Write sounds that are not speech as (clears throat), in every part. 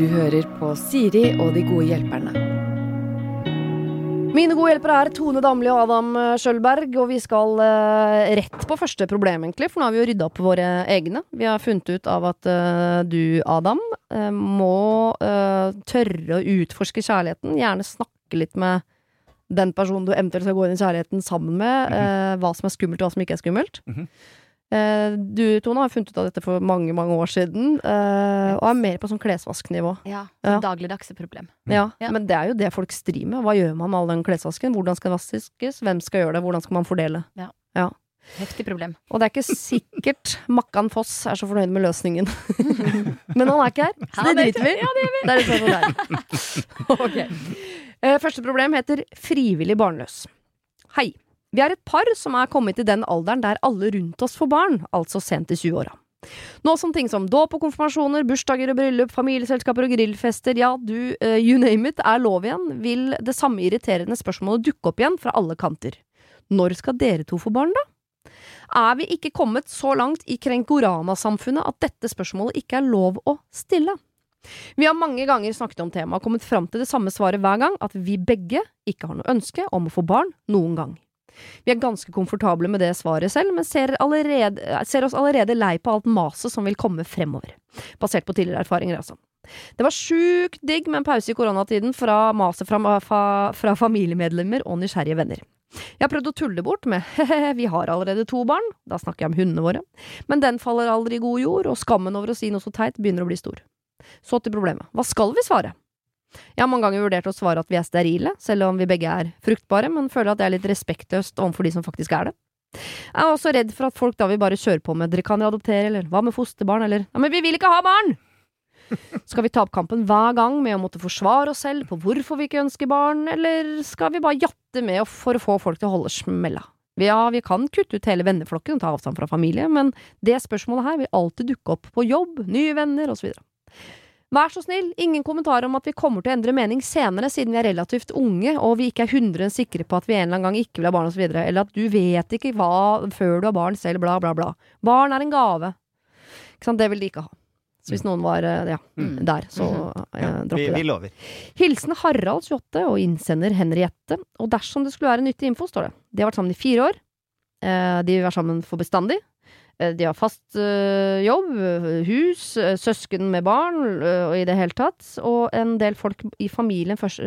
Du hører på Siri og de gode hjelperne. Mine gode hjelpere er Tone Damli og Adam Sjølberg, og vi skal eh, rett på første problem, egentlig, for nå har vi jo rydda opp våre egne. Vi har funnet ut av at eh, du, Adam, eh, må eh, tørre å utforske kjærligheten. Gjerne snakke litt med den personen du eventuelt skal gå inn i kjærligheten sammen med. eh, hva som er skummelt, og hva som ikke er skummelt. Mm Eh, du, Tone, har funnet ut av dette for mange, mange år siden, eh, og er mer på sånn klesvasknivå. Ja, Ja. Dagligdagse problem. Ja, Ja. men det er jo det folk strir med. Hva gjør man med all den klesvasken? Hvordan skal det vaskes? Hvem skal gjøre det? Hvordan skal man fordele? Heftig problem. Og det er ikke sikkert (laughs) Makkan Foss er så fornøyd med løsningen. (laughs) men han er ikke her, så det er driter vi. Ja, det vi. Det er sånn det er. (laughs) Eh, Første problem heter frivillig barnløs. Hei. Vi er et par som er kommet i den alderen der alle rundt oss får barn, altså sent i 20-åra. Nå som ting som dåp og konfirmasjoner, bursdager og bryllup, familieselskaper og grillfester, ja, du, uh, you name it, er lov igjen, vil det samme irriterende spørsmålet dukke opp igjen fra alle kanter. Når skal dere to få barn, da? Er vi ikke kommet så langt i krenkorama-samfunnet at dette spørsmålet ikke er lov å stille? Vi har mange ganger snakket om temaet og kommet fram til det samme svaret hver gang, at vi begge ikke har noe ønske om å få barn noen gang. Vi er ganske komfortable med det svaret selv, men ser, allerede, ser oss allerede lei på alt maset som vil komme fremover. Basert på tidligere erfaringer, altså. Det var sjukt digg med en pause i koronatiden fra maset fra, fra, fra familiemedlemmer og nysgjerrige venner. Jeg har prøvd å tulle bort med he-he, (laughs) vi har allerede to barn, da snakker jeg om hundene våre, men den faller aldri i god jord, og skammen over å si noe så teit begynner å bli stor. Så til problemet. Hva skal vi svare? Jeg har mange ganger vurdert å svare at vi er sterile, selv om vi begge er fruktbare, men føler at det er litt respektløst overfor de som faktisk er det. Jeg er også redd for at folk da vil bare kjøre på med dere kan jo adoptere, eller hva med fosterbarn, eller ja, men vi vil ikke ha barn! (laughs) Skal vi ta opp kampen hver gang med å måtte forsvare oss selv på hvorfor vi ikke ønsker barn, eller skal vi bare jatte med for å få folk til å holde smella? Ja, vi kan kutte ut hele venneflokken og ta avstand fra familie, men det spørsmålet her vil alltid dukke opp på jobb, nye venner osv. Vær så snill, ingen kommentar om at vi kommer til å endre mening senere, siden vi er relativt unge og vi ikke er 100 sikre på at vi en eller annen gang ikke vil ha barn osv., eller at du vet ikke hva før du har barn selv, bla, bla, bla. Barn er en gave. Ikke sant, det vil de ikke ha. Så hvis noen var eh, ja, Mm. der, så eh, Ja, dropper vi, det. vi lover. Hilsen Harald 28 og innsender Henriette. Og dersom det skulle være nyttig info, står det. De har vært sammen i fire år. Eh, De vil være sammen for bestandig. Eh, De har fast eh, jobb, hus, eh, søsken med barn og i det hele tatt. Og en del folk i familien først,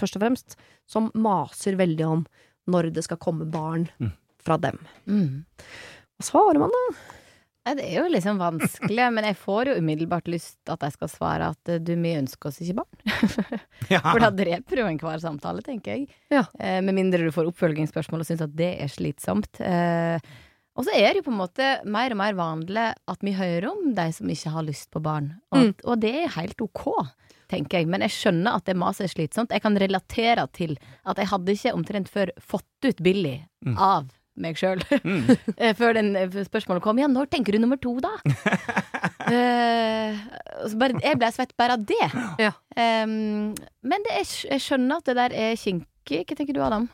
først og fremst som maser veldig om når det skal komme barn Mm. fra dem. Mm. Hva svarer man da? Det er jo liksom vanskelig, men jeg får jo umiddelbart lyst at jeg skal svare at du, vi ønsker oss ikke barn. (laughs) Ja. For da dreper jo enhver samtale, tenker jeg. Ja. Eh, med mindre du får oppfølgingsspørsmål og syns at det er slitsomt. Eh, og så er det jo på en måte mer og mer vanlig at vi hører om de som ikke har lyst på barn. Og, Mm. og det er helt ok, tenker jeg. Men jeg skjønner at det maset er slitsomt. Jeg kan relatere til at jeg hadde ikke omtrent før fått ut Billy Mm. av meg sjøl. (laughs) Mm. Før den eh, spørsmålet kom. Ja, når tenker du nummer to, da? uh, (laughs) så bare, jeg ble svett bare av det. Ja. Um, men det er, jeg skjønner at det der er kinkig. Hva tenker du, Adam?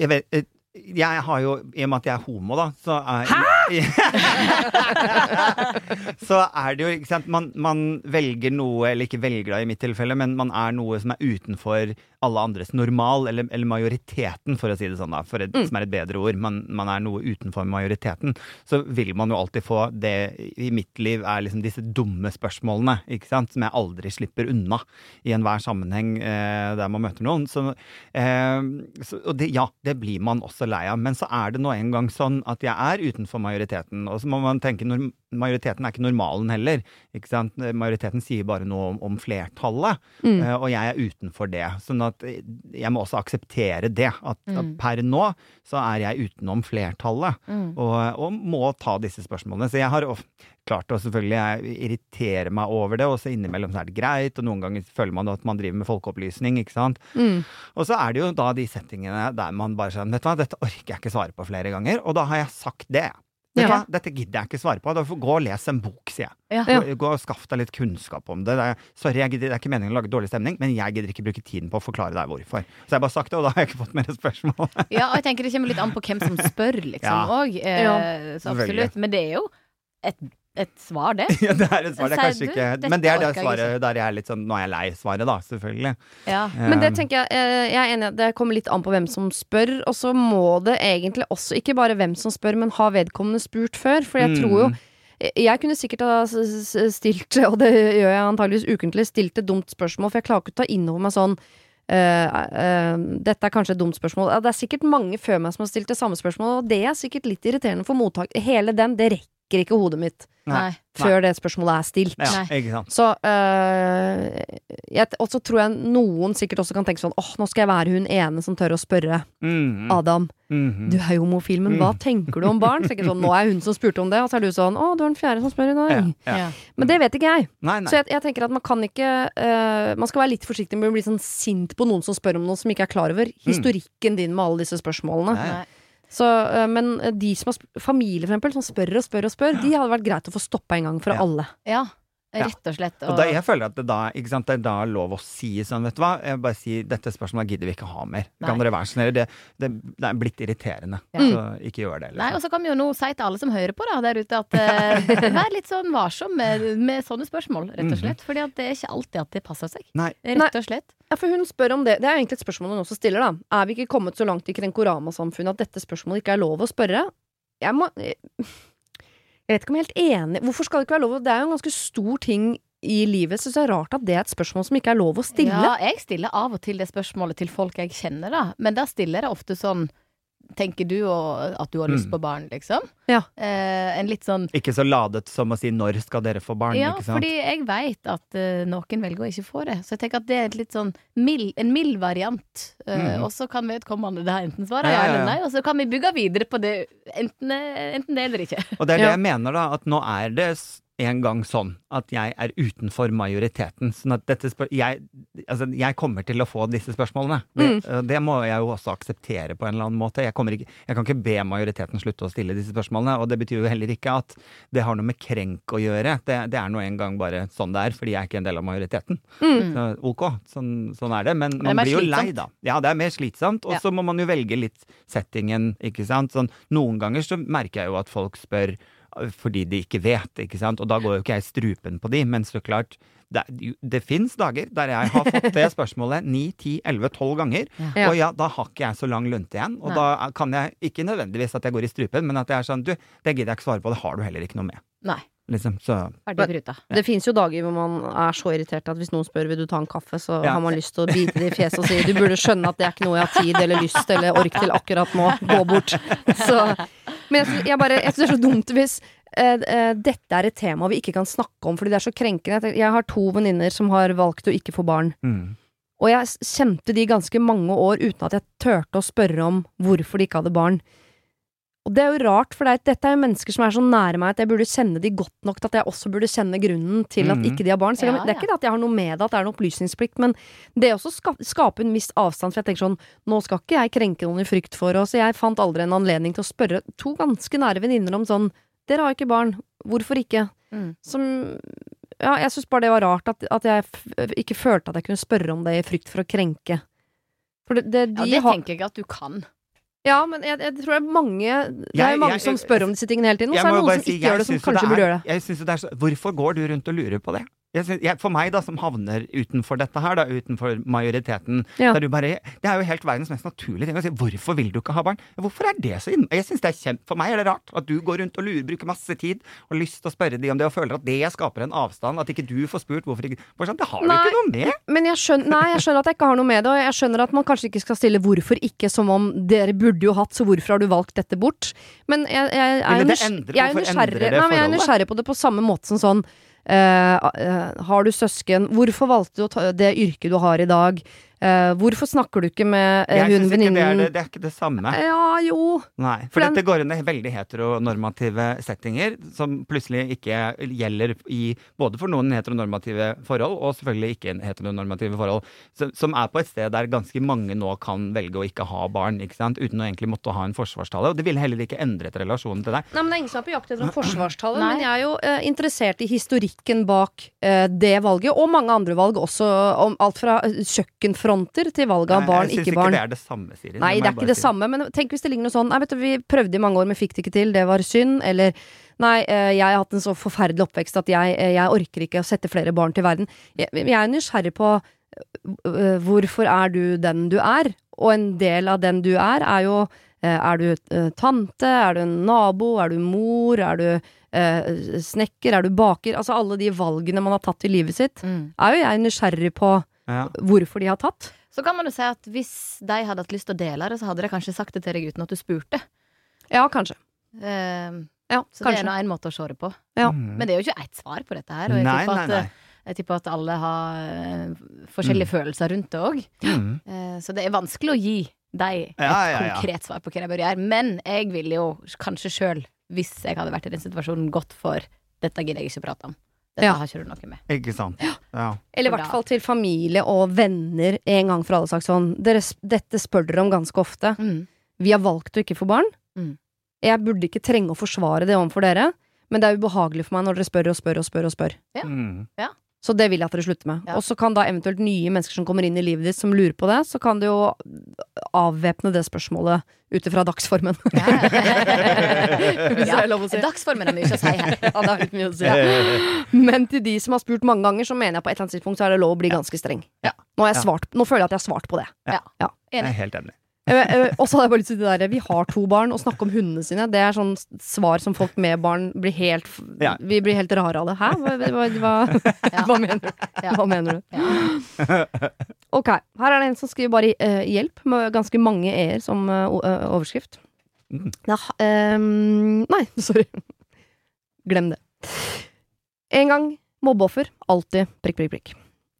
Jeg vet eh, jeg har jo, I og med at jeg er homo, da, så er (laughs) Så er det jo, ikke sant man, man velger noe, eller ikke velger det i mitt tilfelle, men man er noe som er utenfor alle andres normal, eller, eller majoriteten, for å si det sånn, da, for et, Mm. som er et bedre ord. Man, man er noe utenfor majoriteten. Så vil man jo alltid få det i mitt liv er liksom disse dumme spørsmålene, ikke sant, som jeg aldri slipper unna i enhver sammenheng eh, der man møter noen. Så, eh, så, og det, ja, det blir man også lei av. Men så er det nå en gang sånn at jeg er utenfor majoriteten. Og så må man tenke at majoriteten er ikke normalen heller. Ikke sant? Majoriteten sier bare noe om, om flertallet, Mm. eh, og jeg er utenfor det. Sånn at eh, jeg må også akseptere det. At, at Mm. per nå så er jeg utenom flertallet, Mm. og, og må ta disse spørsmålene. Så jeg har klart Og selvfølgelig jeg irriterer meg over det, og så innimellom så er det greit, og noen ganger føler man at man driver med folkeopplysning, ikke sant. Mm. Og så er det jo da de settingene der man bare sier vet du hva, dette orker jeg ikke svare på flere ganger, og da har jeg sagt det. Vet du Ja. hva, Dette gidder jeg ikke svare på. Da får gå og lese en bok, sier jeg. Ja. Gå, gå og Skaff deg litt kunnskap om det. det er, sorry, jeg gidder, det er ikke meningen å lage dårlig stemning, men jeg gidder ikke bruke tiden på å forklare deg hvorfor. Så jeg har bare sagt det, og da har jeg ikke fått mer spørsmål. (laughs) Ja, og jeg tenker det kommer litt an på hvem som spør, liksom, Ja. òg. Eh, Ja. så absolutt. Men det er jo et, et svar, det. (laughs) Ja, det er et svar. Det er kanskje ikke Men det er det svaret der jeg er litt sånn Nå er jeg lei svaret, da, selvfølgelig. Ja. Men det Eh, tenker jeg, eh, jeg er enig i at det kommer litt an på hvem som spør, og så må det egentlig også ikke bare hvem som spør, men har vedkommende spurt før, for jeg tror jo mm, Jeg kunne sikkert ha stilt, (laughs) og det gjør jeg antageligvis ukentlig, stilt et dumt spørsmål, for jeg klarer ikke å ta inn over meg sånn Uh, uh, dette er kanskje et dumt spørsmål. Det er sikkert mange før meg som har stilt det samme spørsmålet, og det er sikkert litt irriterende for mottak. Hele den, det rekker ikke hodet mitt Nei. før det spørsmålet er stilt. Ja, Nei. ikke sant. Så øh, jeg, Og så tror jeg noen sikkert også kan tenke sånn åh, nå skal jeg være hun ene som tør å spørre mm. Adam. mhm. Du er jo homofil, men hva Mm. tenker du om barn? Så ikke sånn, Nå er hun som spurte om det, og så er du sånn å, du er den fjerde som spør i dag. Ja, ja. Ja. Men det vet ikke jeg. Nei, nei. Så jeg, jeg tenker at man kan ikke øh, Man skal være litt forsiktig med å bli sånn sint på noen som spør om noe som ikke er klar over historikken din med alle disse spørsmålene. Nei. Så, øh, men de som har familie, for eksempel, som spør og spør og spør, de hadde vært greit å få stoppa en gang for Ja. alle. Ja, rett og slett. Og da, jeg føler at det da, ikke sant, det er da lov å si sånn, vet du hva, jeg bare si dette spørsmålet gidder vi ikke ha mer. Kan dere være så snill? Det, det, det er blitt irriterende. Ja. Så ikke gjør det. Nei, og Liksom. så kan vi jo nå si til alle som hører på da, der ute, at uh, (laughs) vær litt sånn varsom med, med sånne spørsmål, rett og slett. slett. Fordi at det er ikke alltid at det passer seg. Nei. Rett og slett. Ja, for hun spør om det. Det er egentlig et spørsmål hun også stiller, da. Er vi ikke kommet så langt i Krenkorama-samfunnet at dette spørsmålet ikke er lov å spørre? Jeg må Jeg vet ikke om jeg er helt enig. Hvorfor skal det ikke være lov? Det er jo en ganske stor ting i livet, så det er rart at det er et spørsmål som ikke er lov å stille. Ja, jeg stiller av og til det spørsmålet til folk jeg kjenner, da. Men da stiller jeg ofte sånn Tenker du og at du har lyst Mm. på barn, liksom? Ja. Eh, en litt sånn Ikke så ladet som å si 'når skal dere få barn'? Ja, ikke sant? fordi jeg veit at uh, noen velger å ikke få det. Så jeg tenker at det er et litt sånn mild, en mild variant. Uh, mm. Og så kan vedkommende da enten svare Ja, ja, ja, eller nei, og så kan vi bygge videre på det. Enten, eh, enten det eller ikke. Og det er det Ja. jeg mener, da, at nå er det en gang sånn at jeg er utenfor majoriteten. Sånn at dette spør jeg, altså, jeg kommer til å få disse spørsmålene. Det, Mm. det må jeg jo også akseptere på en eller annen måte. Jeg, kommer ikke, jeg kan ikke be majoriteten slutte å stille disse spørsmålene. Og det betyr jo heller ikke at det har noe med krenk å gjøre. Det, det er nå en gang bare sånn det er, fordi jeg er ikke en del av majoriteten. Mm. Så, ok, sånn, sånn er det. Men man det blir jo lei, da. Ja, det er mer slitsomt. Og Ja. så må man jo velge litt settingen, ikke sant. Sånn, noen ganger så merker jeg jo at folk spør fordi de ikke vet, ikke sant. Og da går jo ikke jeg strupen på de, men så klart det, det fins dager der jeg har fått det spørsmålet 9, 10, 11, 12 ganger. Ja. Og ja, da har ikke jeg så lang lunte igjen. Og Nei. da kan jeg ikke nødvendigvis at jeg går i strupen, men at jeg er sånn Du, det gidder jeg ikke svare på, det har du heller ikke noe med. Nei. Liksom, så det, ja. Det fins jo dager hvor man er så irritert at hvis noen spør vil du ta en kaffe, så Ja. har man lyst til å bite det i fjeset og si du burde skjønne at det er ikke noe jeg har tid eller lyst eller ork til akkurat nå. Gå bort. (laughs) Så, men jeg, jeg, bare, jeg synes det er så dumt hvis uh, uh, dette er et tema vi ikke kan snakke om fordi det er så krenkende. Jeg har to venninner som har valgt å ikke få barn. mm. Og jeg kjente de ganske mange år uten at jeg turte å spørre om hvorfor de ikke hadde barn. Og det er jo rart, for dette er jo mennesker som er så nære meg at jeg burde kjenne de godt nok til at jeg også burde kjenne grunnen til at Mhm. ikke de har barn. Så Ja, Det er ikke det at jeg har noe med det, at det er en opplysningsplikt, men det også ska, skaper en viss avstand, for jeg tenker sånn, nå skal ikke jeg krenke noen i frykt for, oss så jeg fant aldri en anledning til å spørre to ganske nære venninner om sånn, dere har jo ikke barn, hvorfor ikke? Mm. Som Ja, jeg syns bare det var rart at, at jeg ikke følte at jeg kunne spørre om det i frykt for å krenke. For det, det, Ja, det tenker jeg ikke at du kan. Ja, men jeg, jeg tror det er mange Det er jo mange jeg- som spør om disse tingene hele tiden, og så er det noen som si, ikke gjør det, som kanskje det burde er- gjøre det. Jeg synes det er så, hvorfor går du rundt og lurer på det? Synes, jeg, for meg, da, som havner utenfor dette her, da, utenfor majoriteten Ja. du bare, Det er jo helt verdens mest naturlige ting å si. Hvorfor vil du ikke ha barn? Hvorfor er det så inn... Jeg synes det er kjempe... For meg er det rart at du går rundt og lurer, bruker masse tid og lyst til å spørre de om det, og føler at det skaper en avstand. At ikke du får spurt hvorfor ikke sånn, Det har du ikke noe med! Men jeg skjønner, nei, jeg skjønner at jeg ikke har noe med det, og jeg skjønner at man kanskje ikke skal stille 'hvorfor ikke', som om dere burde jo hatt, så hvorfor har du valgt dette bort? Men jeg, jeg, jeg, jeg er nysgjerrig, nei, jeg er nysgjerrig på det på samme måte som sånn Har du søsken? Hvorfor valgte du det yrket du har i dag? Eh, hvorfor snakker du ikke med uh, hun venninnen det, det er ikke det samme. Ja, jo. Nei, For for den- dette går inn i veldig heteronormative settinger, som plutselig ikke gjelder i både for noen heteronormative forhold, og selvfølgelig ikke heteronormative forhold, så, som er på et sted der ganske mange nå kan velge å ikke ha barn, ikke sant, uten å egentlig måtte ha en forsvarstale. Og det ville heller ikke endret relasjonen til deg. Nei, men Det er ingen som er på jakt etter en forsvarstale, men jeg er jo uh, interessert i historikken bak det valget, og mange andre valg også, om alt fra kjøkkenfra fronter til valget av Nei, barn, jeg syns ikke barn. det er det samme, Siri. Nei, det er ikke det si. samme, men tenk hvis det ligger noe sånn Nei, vet du, vi prøvde i mange år, men fikk det ikke til, det var synd, eller Nei, eh, jeg har hatt en så forferdelig oppvekst at jeg, eh, jeg orker ikke å sette flere barn til verden. Jeg, jeg er nysgjerrig på øh, hvorfor er du den du er? Og en del av den du er, er jo eh, Er du eh, tante? Er du en nabo? Er du mor? Er du eh, snekker? Er du baker? Altså alle de valgene man har tatt i livet sitt, Mm. er jo jeg nysgjerrig på Ja. hvorfor de har tatt. Så kan man jo si at hvis de hadde hatt lyst til å dele det, så hadde de kanskje sagt det til deg uten at du spurte. Ja, kanskje. Uh, Ja, så det er nå en måte å se det på. Ja. Mm. Men det er jo ikke ett svar på dette her. Og jeg, Nei, tipper at, nei. jeg tipper at alle har eh, forskjellige følelser rundt det òg. Mm. så det er vanskelig å gi deg et Ja, ja, ja. konkret svar på hva de bør gjøre. Men jeg ville jo kanskje sjøl, hvis jeg hadde vært i den situasjonen, gått for dette gidder jeg ikke prate om. Dette Ja. har ikke du noe med. Ikke sant. Ja. Eller i hvert fall til familie og venner en gang for alle sagt sånn dere, Dette spør dere om ganske ofte. Mm. Vi har valgt å ikke få barn. Mm. Jeg burde ikke trenge å forsvare det overfor dere, men det er ubehagelig for meg når dere spør og spør og spør. og spør Ja. Mm. Så det vil jeg at dere slutter med. Ja. Og så kan da eventuelt nye mennesker som kommer inn i livet ditt som lurer på det, så kan du jo avvæpne det spørsmålet ut ifra dagsformen. Ja. (laughs) å si. Dagsformen er mye å si her. Ja, det er litt mye å si. Men til de som har spurt mange ganger, så mener jeg på et eller annet tidspunkt så er det lov å bli ganske streng. Ja. Nå, har jeg svart, nå føler jeg at jeg har svart på det. Jeg er helt enig. Eh, eh, Og så hadde jeg bare lyst til det der Vi har to barn, og snakke om hundene sine. Det er sånn svar som folk med barn blir helt Ja. Vi blir helt rare av det. Hæ? Hva, hva, hva, (laughs) Ja. hva mener du? Ja. Hva mener du? Ja. (laughs) Ok, her er det en som skriver bare uh, 'hjelp' med ganske mange e-er som uh, overskrift. Mm. Ja, ehm, nei, (laughs) sorry. Glem det. En gang mobbeoffer, alltid prikk, prikk, prikk.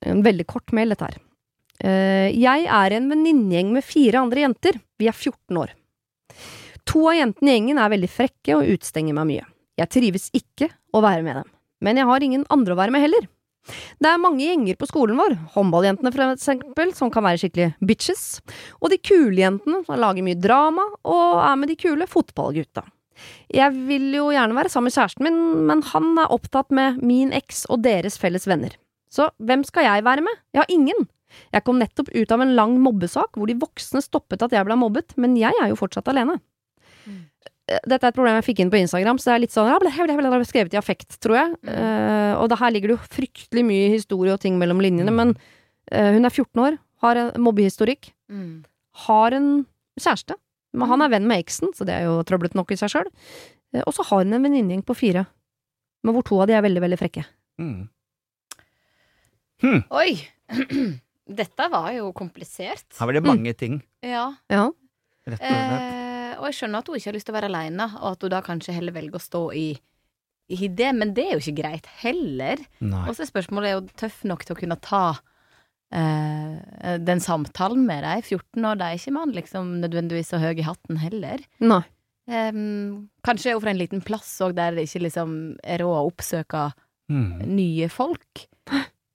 En veldig kort mail, dette her. Eh, jeg er en venninnegjeng med fire andre jenter. Vi er 14 år. To av jentene i gjengen er veldig frekke og utstenger meg mye. Jeg trives ikke å være med dem, men jeg har ingen andre å være med heller. Det er mange gjenger på skolen vår, håndballjentene for eksempel, som kan være skikkelig bitches, og de kule jentene som lager mye drama og er med de kule fotballgutta. Jeg vil jo gjerne være sammen med kjæresten min, men han er opptatt med min eks og deres felles venner. Så hvem skal jeg være med? Jeg har ingen. Jeg kom nettopp ut av en lang mobbesak hvor de voksne stoppet at jeg ble mobbet, men jeg er jo fortsatt alene. Mm. Eh, Dette er et problem jeg fikk inn på Instagram, så det er litt sånn ja, ble, ble, ble, ble, skrevet i affekt, tror jeg. Mm. Uh, og det her ligger det jo fryktelig mye historie og ting mellom linjene, men uh, hun er 14 år, har en mobbehistorikk, Mm. har en kjæreste. Men han er venn med eksen, så det er jo trøblete nok i seg sjøl. Og så har hun en venninnegjeng på fire, men hvor to av de er veldig, veldig frekke. Mm. Oi! (clears throat) Dette var jo komplisert. Her var det mange ting, Ja. Ja. rett og slett. Eh, og jeg skjønner at hun ikke har lyst til å være alene, og at hun da kanskje heller velger å stå i, i det, men det er jo ikke greit heller. Og så er spørsmålet er jo tøff nok til å kunne ta eh, den samtalen med deg. 14 år, de er ikke man liksom nødvendigvis så høy i hatten heller. Nei. Um, kanskje er hun fra en liten plass òg, der det ikke liksom er råd å oppsøke Mm. nye folk.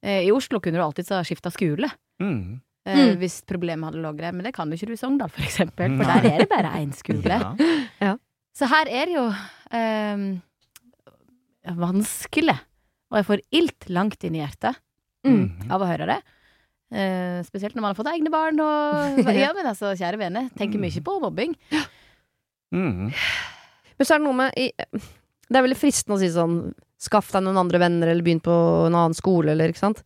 Eh, I Oslo kunne du alltids ha skifta skole. Mm. eh, Mm. Hvis problemet hadde ligget der, men det kan du ikke du i Sogndal, for eksempel. For Nei. der er det bare én skole. Ja. Så her er det jo um, vanskelig. Og jeg får ilt langt inn i hjertet Mm. av å høre det. Uh, spesielt når man har fått egne barn og (laughs) Ja, men altså, kjære vene, tenker mye på mobbing. Mm. Men så er det noe med i, Det er veldig fristende å si sånn Skaff deg noen andre venner, eller begynn på en annen skole, eller ikke sant.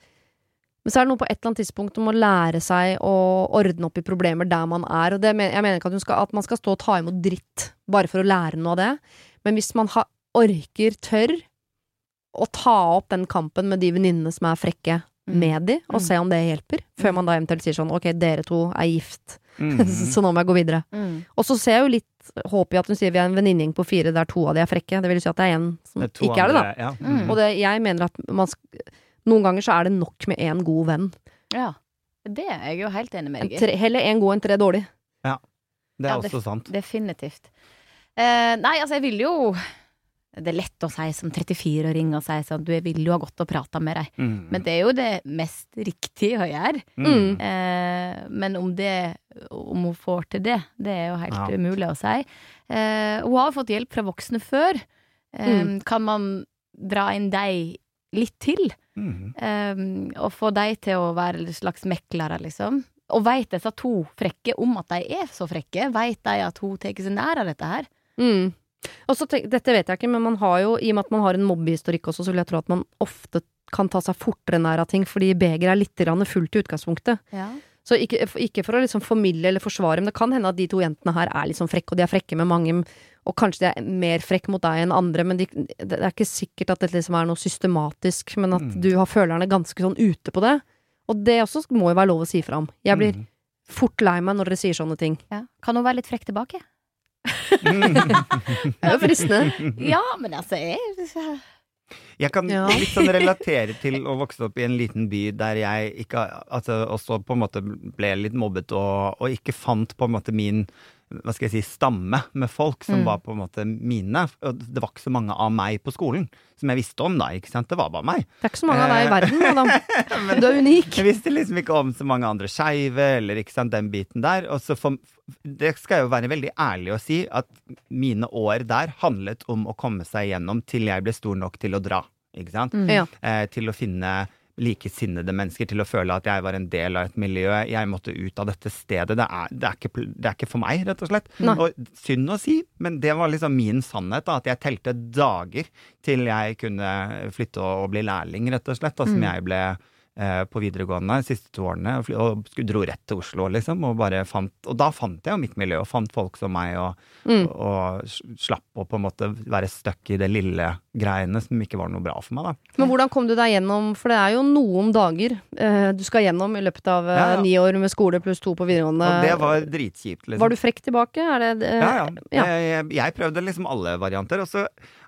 Men så er det noe på et eller annet tidspunkt om å lære seg å ordne opp i problemer der man er. Og det, jeg mener ikke at, skal, at man skal stå og ta imot dritt bare for å lære noe av det. Men hvis man ha, orker, tør, å ta opp den kampen med de venninnene som er frekke, Mm. med de, og Mm. se om det hjelper. Før man da eventuelt sier sånn ok, dere to er gift, Mm. (laughs) så nå må jeg gå videre. Mm. Og så ser jeg jo litt håp i at hun sier vi er en venninnegjeng på fire der to av de er frekke. Det vil si at det er en som er ikke er det, da. Ja. Mm. Og det, jeg mener at man sk noen ganger så er det nok med én god venn. Ja. Det er jeg jo helt enig med deg i. tre, heller én god enn tre dårlig. Ja. Det er Ja, også også sant. Definitivt. Uh, nei, altså, jeg ville jo Det er lett å si som 34-åring og si sånn Du, jeg ville jo ha gått og prata med deg. Mm. Men det er jo det mest riktige å gjøre. Mm. Eh, men om det Om hun får til det, det er jo helt Ja. umulig å si. Eh, hun har fått hjelp fra voksne før. Eh, Kan man dra inn deg litt til? Mm. Eh, og få deg til å være en slags meklere, liksom. Og veit disse to frekke om at de er så frekke? Veit de at hun tar seg nær av dette her? Mm. Og så tenk, dette vet jeg ikke, men man har jo, i og med at man har en mobbehistorikk også, så vil jeg tro at man ofte kan ta seg fortere nær av ting, fordi begeret er litt fullt i utgangspunktet. Ja. Så ikke, ikke for å liksom formidle eller forsvare, men det kan hende at de to jentene her er litt sånn frekke, og de er frekke med mange, og kanskje de er mer frekke mot deg enn andre, men de, det er ikke sikkert at dette liksom er noe systematisk, men at Mm. du har følerne ganske sånn ute på det. Og det også må jo være lov å si fra om. Jeg blir Mm. fort lei meg når dere sier sånne ting. Ja. Kan hun være litt frekk tilbake? (laughs) (laughs) Det er jo fristende. (laughs) Ja, men altså jeg, Jeg kan Ja. litt sånn relatere til å vokse opp i en liten by der jeg ikke Altså også på en måte ble litt mobbet og, og ikke fant på en måte min hva skal jeg si, stamme med folk som Mm. var på en måte mine. Det var ikke så mange av meg på skolen som jeg visste om, da. ikke sant? Det var bare meg. Det er ikke så mange av deg i verden, Adam. (laughs) Men, Du er unik. Jeg visste liksom ikke om så mange andre skeive, eller ikke sant, den biten der. Og så for, det skal jeg jo være veldig ærlig å si, at mine år der handlet om å komme seg gjennom til jeg ble stor nok til å dra. Ikke sant? Mm. Eh, til å finne likesinnede mennesker, til å føle at jeg var en del av et miljø. Jeg måtte ut av dette stedet. Det er, det er, ikke, det er ikke for meg, rett og slett. Nei. Og synd å si, men det var liksom min sannhet, da, at jeg telte dager til jeg kunne flytte og, og bli lærling, rett og slett. Da, som Mm. jeg ble på videregående de siste to årene, og, dro rett til Oslo, liksom. Og, bare fant, og da fant jeg jo mitt miljø, og fant folk som meg, og, Mm. og, og slapp å på en måte være stuck i det lille greiene som ikke var noe bra for meg, da. Men hvordan kom du deg gjennom, for det er jo noen dager eh, du skal gjennom i løpet av eh, Ja, ja. ni år med skole pluss to på videregående. Og det var dritkjipt, liksom. Var du frekk tilbake? Er det eh, Ja, ja. Jeg, jeg prøvde liksom alle varianter. Og så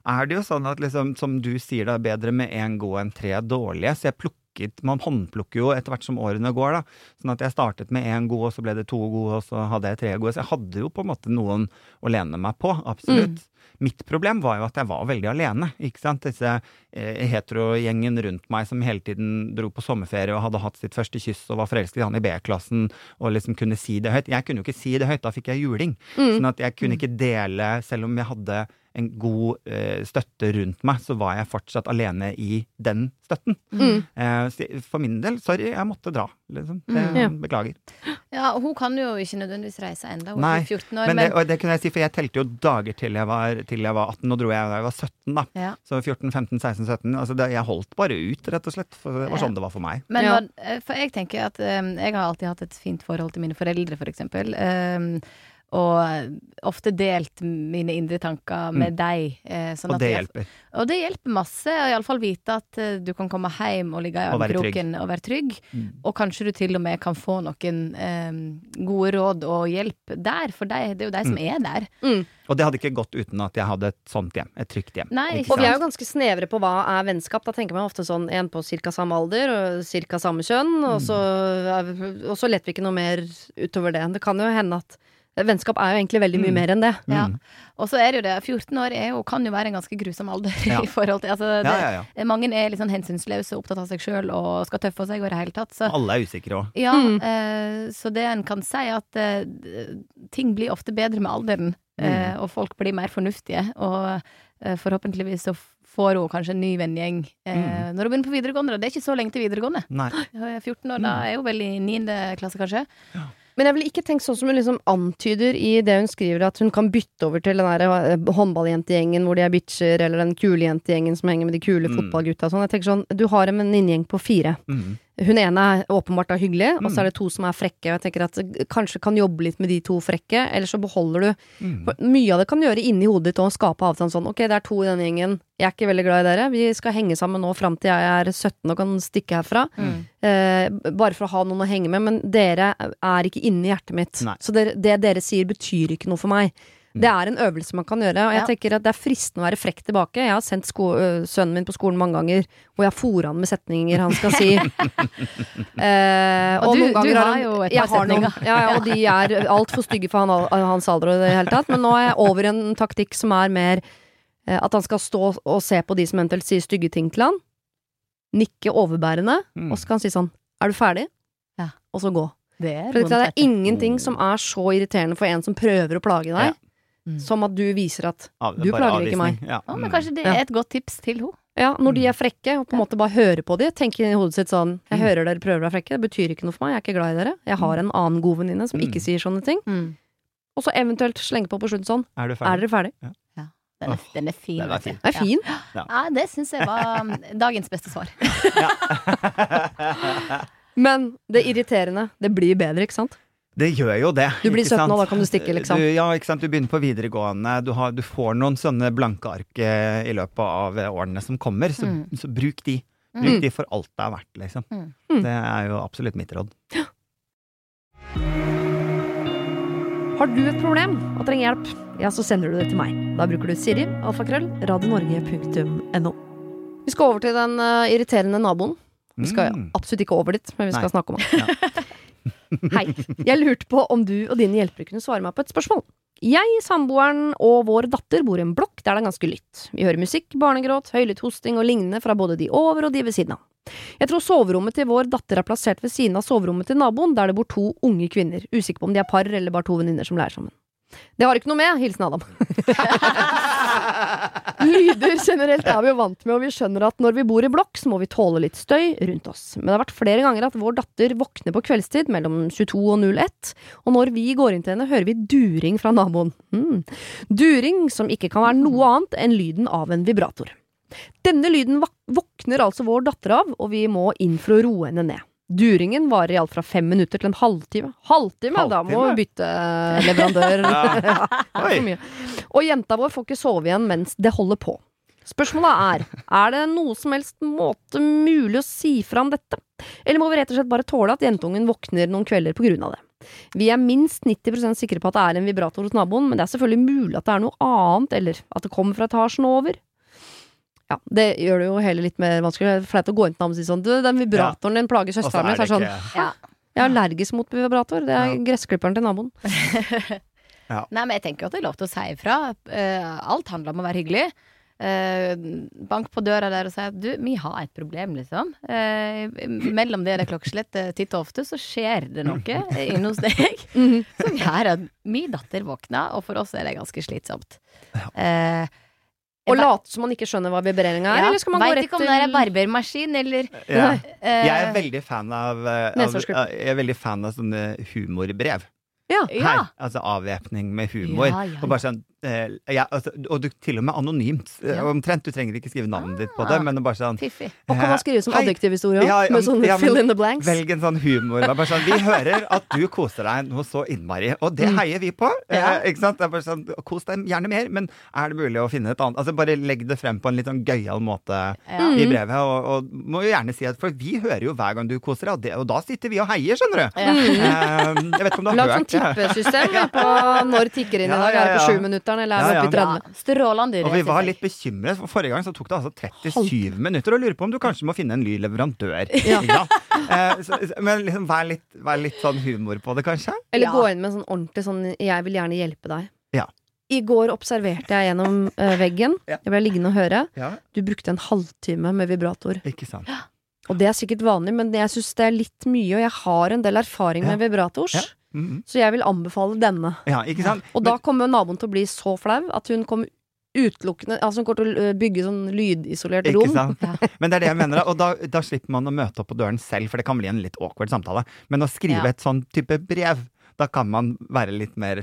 er det jo sånn at liksom, som du sier, det er bedre med én god enn tre dårlige. Så jeg plukket Man håndplukker jo etter hvert som årene går, da. Sånn at jeg startet med én god, og så ble det to gode, og så hadde jeg tre gode. Så jeg hadde jo på en måte noen å lene meg på, absolutt. Mitt problem var jo at jeg var veldig alene. ikke sant? Disse eh, heterogjengen rundt meg som hele tiden dro på sommerferie og hadde hatt sitt første kyss og var forelsket i han i B-klassen og liksom kunne si det høyt. Jeg kunne jo ikke si det høyt, da fikk jeg juling. Mm. Sånn at jeg kunne ikke dele, selv om jeg hadde en god eh, støtte rundt meg, så var jeg fortsatt alene i den støtten. Mm. Eh, for min del, sorry, jeg måtte dra. Liksom. Det, Mm. Ja. Beklager. Ja, og hun kan jo ikke nødvendigvis reise enda, hun Nei, er 14 år. Men Men, det, og det kunne jeg si, for jeg telte jo dager til jeg var, til jeg var 18. Nå dro jeg da jeg var 17, da. ja. Så 14, 15, 16, 17. Altså det, jeg holdt bare ut, rett og slett. For det var sånn det var for meg. Men Ja. eh, for jeg tenker at um, jeg har alltid hatt et fint forhold til mine foreldre, for eksempel. eh, og ofte delt mine indre tanker med deg. eh, sånn Mm. Og at det jeg- hjelper. Og det hjelper masse. Og iallfall vite at eh, du kan komme hjem og ligge i armkroken og være trygg. Mm. Og kanskje du til og med kan få noen um, gode råd og hjelp der, for deg, det er jo de som er der. Mm. Og det hadde ikke gått uten at jeg hadde et sånt hjem. Et trygt hjem. Nei, Og vi er jo ganske snevre på hva er vennskap. Da tenker man ofte sånn en på ca. samme alder og ca. samme kjønn, og så, er- og så letter vi ikke noe mer utover det. Det kan jo hende at vennskap er jo egentlig veldig mye Mm. mer enn det. Ja. Mm. Og så er det jo det, 14 år er jo, kan jo være en ganske grusom alder (laughs) Ja. i forhold til altså, det, Ja, ja, ja. Mange er litt sånn hensynsløse og opptatt av seg sjøl og skal tøffe seg og i det hele tatt. Så Alle er usikre òg. Ja, Mm. eh, så det en kan si at eh, ting blir ofte bedre med alderen, eh, og folk blir mer fornuftige. Og eh, forhåpentligvis så får hun kanskje en ny vennegjeng eh, når hun begynner på videregående. og Det er ikke så lenge til videregående. Nei. Hun er 14 år, da er hun vel i 9. klasse, kanskje. Men jeg vil ikke tenke sånn som hun liksom antyder i det hun skriver, at hun kan bytte over til den der eh, håndballjentegjengen hvor de er bitcher, eller den kule jentegjengen som henger med de kule Mm. fotballgutta og sånn. Jeg tenker sånn, du har en venninnegjeng på fire. Mm. Hun ene er åpenbart da hyggelig, og Mm. så er det to som er frekke. Og jeg tenker at kanskje kan jobbe litt med de to frekke, eller så beholder du Mm. Mye av det kan du gjøre inni hodet ditt og skape avstand sånn. Ok, det er to i denne gjengen. Jeg er ikke veldig glad i dere. Vi skal henge sammen nå fram til jeg er 17 og kan stikke herfra. Mm. Eh, bare for å ha noen å henge med. Men dere er ikke inni hjertet mitt. Nei. Så det, det dere sier betyr ikke noe for meg. Det er en øvelse man kan gjøre, og jeg Ja. tenker at det er fristende å være frekk tilbake. Jeg har sendt sko sønnen min på skolen mange ganger, hvor jeg fôrer han med setninger han skal si. (laughs) eh, Og du- noen ganger du har jo et par setninger. noen- Ja, ja, og de er altfor stygge for han, hans alder og i det hele tatt. Men nå er jeg over i en taktikk som er mer eh, at han skal stå og se på de som eventuelt sier stygge ting til han. Nikke overbærende, Mm. og så kan han si sånn Er du ferdig? Ja. Og så gå. Det er det er ingenting som er så irriterende for en som prøver å plage deg, Ja. Mm. som at du viser at Av- Du plager plager ikke meg. Ja. du. Men Mm. kanskje det er et godt tips til henne. Ja, når de er frekke, og på en måte bare hører på de, tenker i hodet sitt sånn Jeg Mm. hører dere prøver å være frekke, det betyr ikke noe for meg, jeg er ikke glad i dere. Jeg har en annen god venninne som ikke Mm. sier sånne ting. Mm. Og så eventuelt slenge på på slutten sånn Er du Er ferdig? dere ferdig? Den, er, den er fin. Den er fin. Det er fin. Ja. ja, det syns jeg var um, dagens beste svar. (laughs) (laughs) Men det irriterende, det blir bedre, ikke sant? Det gjør jo det. Du blir 17 år, da kan du stikke, liksom. Du, ja, ikke sant. Du begynner på videregående. Du, har, du får noen sånne blanke ark eh, i løpet av årene som kommer, så, Mm. så bruk de. Bruk Mm. de for alt det er verdt, liksom. Mm. Mm. Det er jo absolutt mitt råd. (gasps) Har du et problem og trenger hjelp, ja, så sender du det til meg. Da bruker du Siri, alfakrøll, radionorge.no. Vi skal over til den eh, irriterende naboen. Vi skal Mm. absolutt ikke over dit, men vi skal Nei. snakke om han. (laughs) Hei. Jeg lurte på om du og dine hjelpere kunne svare meg på et spørsmål. Jeg, samboeren og vår datter bor i en blokk der det er ganske lytt. Vi hører musikk, barnegråt, høylytt hosting og lignende fra både de over og de ved siden av. Jeg tror soverommet til vår datter er plassert ved siden av soverommet til naboen, der det bor to unge kvinner. Usikker på om de er par eller bare to venninner som leier sammen. Det har ikke noe med. Hilsen Adam. (laughs) Lyder generelt er vi jo vant med, og vi skjønner at når vi bor i blokk, så må vi tåle litt støy rundt oss. Men det har vært flere ganger at vår datter våkner på kveldstid mellom 22 og 01, og når vi går inn til henne, hører vi during fra naboen. Mm. During som ikke kan være noe annet enn lyden av en vibrator. Denne lyden våkner altså vår datter av, og vi må inn for å roe henne ned. Duringen varer i alt fra fem minutter til en halvtime. Halvtime? Da må vi bytte leverandør. (laughs) Ja. (laughs) Ja. Og jenta vår får ikke sove igjen mens det holder på. Spørsmålet er, er det noe som helst måte mulig å si fra om dette? Eller må vi rett og slett bare tåle at jentungen våkner noen kvelder på grunn av det? Vi er minst 90% sikre på at det er en vibrator hos naboen, men det er selvfølgelig mulig at det er noe annet, eller at det kommer fra etasjen over. Ja, det gjør det jo hele litt mer vanskelig. Det er flaut å gå inn til ham og si sånn Du, den vibratoren din plager søstera mi. Så er sånn Ja. Jeg er allergisk mot vibrator. Det er Ja. gressklipperen til naboen. (laughs) Nei, men jeg tenker jo at det er lov til å si ifra. Eh, alt handler om å være hyggelig. Eh, bank på døra der og si at du, vi har et problem, liksom. Eh, mellom det og det klokkeslettet titt og ofte så skjer det noe inne hos deg (laughs) Mhm. som gjør at min datter våkner, og for oss er det ganske slitsomt. Eh, Og late som man ikke skjønner hva vibreringa er, ja, eller skal man gå rett ikke om det er barbermaskin eller ja. eh, Jeg er veldig fan av, eh, av, jeg er veldig fan av sånne humorbrev. Ja. Ja. Her, altså avvæpning med humor. Ja, ja, Og, bare sånn, eh, ja, altså, og du, til og med anonymt. eh, Ja. Omtrent. Du trenger ikke skrive navnet ditt på Ah. det, men bare sånn Fiffig. Og kan man skrive som adjektivhistorie òg? ja, Med sånn ja, men fill in the blanks? Velg en sånn humor. Sånn, vi hører at du koser deg noe så innmari, og det Mm. heier vi på. Eh, ikke sant? Sånn, Kos deg gjerne mer, men er det mulig å finne et annet Altså Bare legg det frem på en litt sånn gøyal måte Ja. Mm. i brevet. Og, og må jo gjerne si at For vi hører jo hver gang du koser deg, og, det, og da sitter vi og heier, skjønner du. Eh, jeg vet ikke om du har Lag sånn hørt det. tippesystem (laughs) på når tikker inn i dag. Er det på ja. Sjuminutteren, eller er Ja, ja. oppe i 30? Ja, strålende Og vi var litt bekymret, for forrige gang så tok det altså 37 minutter å lure på om du kanskje må finne en ny leverandør. (laughs) Eh, så, men liksom vær litt, vær litt sånn humor på det, kanskje? Eller Ja. gå inn med sånn ordentlig sånn 'jeg vil gjerne hjelpe deg'. Ja. I går observerte jeg gjennom eh, veggen. Ja. Jeg ble liggende og høre. Ja, Du brukte en halvtime med vibrator. ikke sant. Og det er sikkert vanlig, men jeg syns det er litt mye, og jeg har en del erfaring med vibrators. Mhm. Så jeg vil anbefale denne. Ja, ikke sant? Og da kommer naboen til å bli så flau at hun kommer utelukkende Altså hun kommer til å øh, bygge sånn lydisolert Ikke rom. sant? Ja. Men det er det jeg mener, og da, da slipper man å møte opp på døren selv, for det kan bli en litt awkward samtale. Men å skrive Ja. et sånn type brev, da kan man være litt mer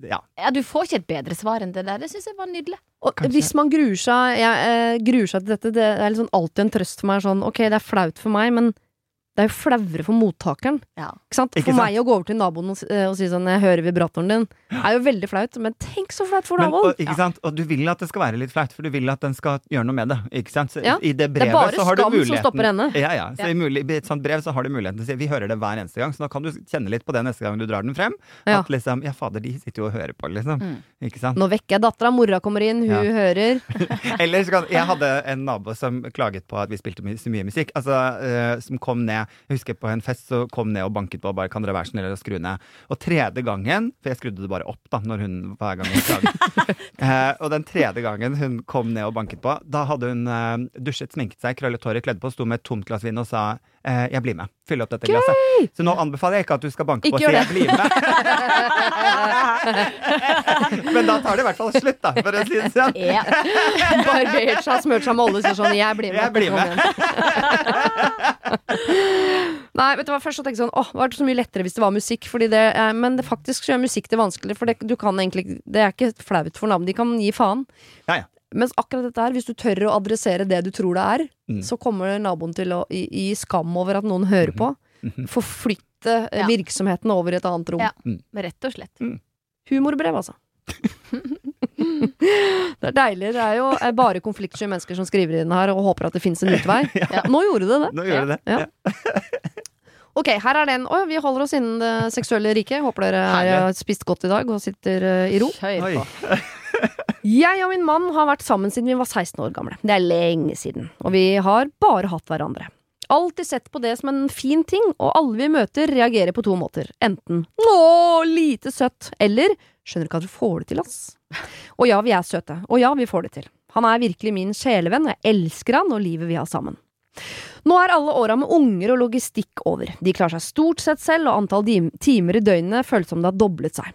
ja. Ja, du får ikke et bedre svar enn det der. Det syns jeg var nydelig. Og Kanskje. hvis man gruer seg, jeg, eh, gruer seg til dette, det er liksom alltid en trøst for meg. Sånn, ok, det er flaut for meg, men det er jo flauere for mottakeren. Ja. Ikke sant? Ikke For sant? meg å gå over til naboen og, eh, og si sånn 'jeg hører vibratoren din', er jo veldig flaut, men tenk så flaut for Men, naboen! og, ikke sant? og du vil at det skal være litt flaut, for du vil at den skal gjøre noe med det. Ikke sant? Så Ja. I det Det er bare så har du skam som stopper henne. Ja, ja. Så Ja. I, I et sånt brev så har du muligheten til å si vi hører det hver eneste gang, så da kan du kjenne litt på det neste gang du drar den frem. Ja. At liksom Ja, fader, de sitter jo og hører på, liksom. Mm. Ikke sant? Nå vekker jeg dattera, mora kommer inn, hun Ja. hører. (laughs) Eller så kan Jeg hadde en nabo som klaget på at vi spilte my så mye musikk. Altså, uh, som kom ned ned. Jeg husker på en fest så kom ned og banket på og bare 'kan dere være snill å skru ned'? Og tredje gangen, for jeg skrudde det bare opp da, når hun hver gang hun klaget. (laughs) eh, og den tredje gangen hun kom ned og banket på, da hadde hun eh, dusjet, sminket seg, krøllet håret, kledd på, sto med et tomt glass vin og sa eh, 'jeg blir med'. Fyll opp dette glasset. Så nå anbefaler jeg ikke at du skal banke på og si 'jeg blir med'. (laughs) Men da tar det i hvert fall slutt, da, for å si det sånn. Ja. Barbert seg, smurt seg med olje, sier sånn 'jeg blir med'. Jeg blir med. (laughs) Nei, vet du hva, først så tenkte jeg sånn Åh, det var det så mye lettere hvis det var musikk fordi det, eh, Men det faktisk så gjør musikk det vanskeligere, For det, du kan egentlig Det er ikke flaut for navn De kan gi faen Ja, ja. Mens akkurat dette her Hvis du tør å adressere det du tror det er Mm. Så kommer naboen til å i, i skam over at noen hører på Mhm. Forflytte eh, Ja. virksomheten over i et annet rom Ja. Rett og slett. Humorbrev altså Det er deilig Det er jo eh, bare konfliktsky mennesker som skriver inn her Og håper at det finnes en utvei (laughs) Ja. Nå gjorde det det Nå gjorde det det. Ja. Ok, her er den. Å, vi holder oss innen det seksuelle riket. Håper dere er, har spist godt i dag og sitter eh, i ro. Kjør på. Jeg og min mann har vært sammen siden vi var 16 år gamle. Det er lenge siden. Og vi har bare hatt hverandre. Alltid sett på det som en fin ting, og alle vi møter reagerer på to måter. Enten 'Å, lite søtt', eller 'Skjønner ikke at du får det til, ass'. Og ja, vi er søte. Og ja, vi får det til. Han er virkelig min sjelevenn, og jeg elsker han og livet vi har sammen. Nå er alle åra med unger og logistikk over. De klarer seg stort sett selv, og antall timer i døgnet føles som det har doblet seg.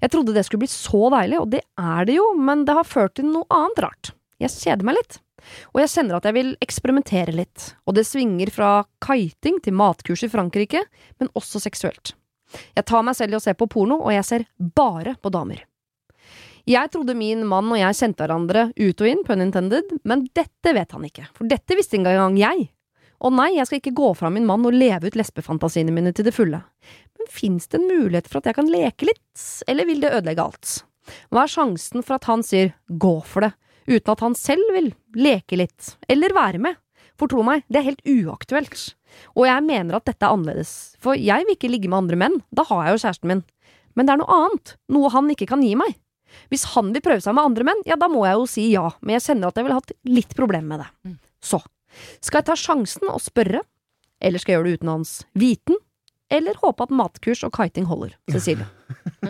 Jeg trodde det skulle bli så deilig, og det er det jo, men det har ført til noe annet rart. Jeg kjeder meg litt. Og jeg kjenner at jeg vil eksperimentere litt, og det svinger fra kiting til matkurs i Frankrike, men også seksuelt. Jeg tar meg selv i å se på porno, og jeg ser bare på damer. Jeg trodde min mann og jeg kjente hverandre ut og inn, pun intended, men dette vet han ikke, for dette visste ikke engang jeg. Og nei, jeg skal ikke gå fra min mann og leve ut lesbefantasiene mine til det fulle. Men fins det en mulighet for at jeg kan leke litt, eller vil det ødelegge alt? Hva er sjansen for at han sier gå for det, uten at han selv vil leke litt, eller være med? For tro meg, det er helt uaktuelt. Og jeg mener at dette er annerledes, for jeg vil ikke ligge med andre menn, da har jeg jo kjæresten min. Men det er noe annet, noe han ikke kan gi meg. Hvis han vil prøve seg med andre menn, ja, da må jeg jo si ja, men jeg kjenner at jeg ville hatt litt problemer med det. Så, skal jeg ta sjansen og spørre, eller skal jeg gjøre det uten hans viten, eller håpe at matkurs og kiting holder, Cecilie? (laughs)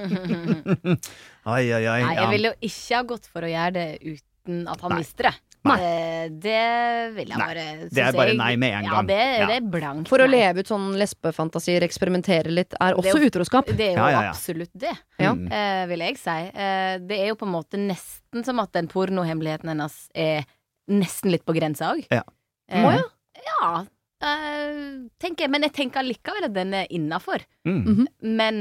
ai, ai, ai. Nei, jeg ville jo ikke ha gått for å gjøre det uten at han Nei. visste det. Nei. Eh, Det vil jeg Nei, bare det er bare nei med en Ja, gang. det, Ja. det er blankt For å nei. leve ut sånn lesbefantasier, eksperimentere litt, er Det også er jo- utroskap. Det er jo Ja, ja, ja. absolutt det, Ja. Mm. eh, vil jeg si. Uh, det er jo på en måte nesten som at den pornohemmeligheten hennes er nesten litt på grensa òg. Ja. Eh, Å ja. Eh, tenker jeg. Men jeg tenker likevel at den er innafor. Mm. Mhm. Men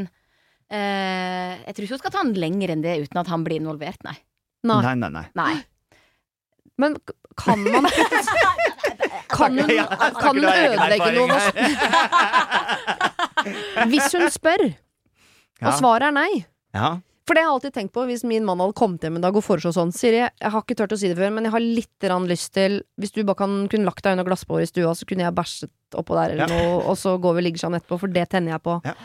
uh, jeg tror ikke hun skal ta den lenger enn det uten at han blir involvert, nei. Nei. Nei, nei, nei. Nei. Men kan man (laughs) Kan hun, kan hun ødelegge noe (laughs) hvis hun spør, og svaret er nei? Ja. For det har jeg alltid tenkt på hvis min mann hadde kommet hjem en dag og foreslått sånn Siri, jeg har ikke turt å si det før, men jeg har litt lyst til Hvis du bare kan, kunne lagt deg under glassbåret i stua, så kunne jeg bæsjet oppå der eller Ja. noe, og så går vi og ligger sammen etterpå, for det tenner jeg på. Ja.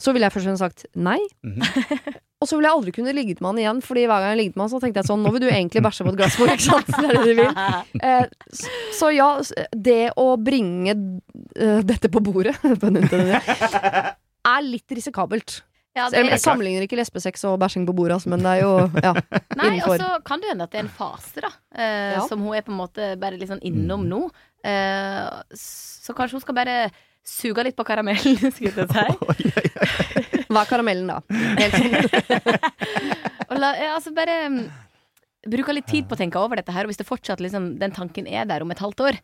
Så ville jeg først og fremst sagt nei. Mhm. (laughs) Og så ville jeg aldri kunne ligget med han igjen, Fordi hver gang jeg ligget med han, så tenkte jeg sånn Nå vil du egentlig bæsje på et glassbord, ikke sant? Det er det du vil. Eh, så, så ja, det å bringe uh, dette på bordet (laughs) (laughs) er litt risikabelt. Ja, det, jeg sammenligner ikke lesbesex og bæsjing på bordet, altså, men det er jo ja, (laughs) Nei, og så kan det hende at det er en fase, da. Eh, Ja. Som hun er på en måte bare litt sånn innom Mm. nå. Eh, så kanskje hun skal bare suge litt på karamellen, (laughs) skulle jeg si. (laughs) Hva er karamellen, da? Helt sånn. Og la, ja, altså bare mm, bruke litt tid på å tenke over dette her. Og hvis det fortsatt liksom, den tanken er der om et halvt år,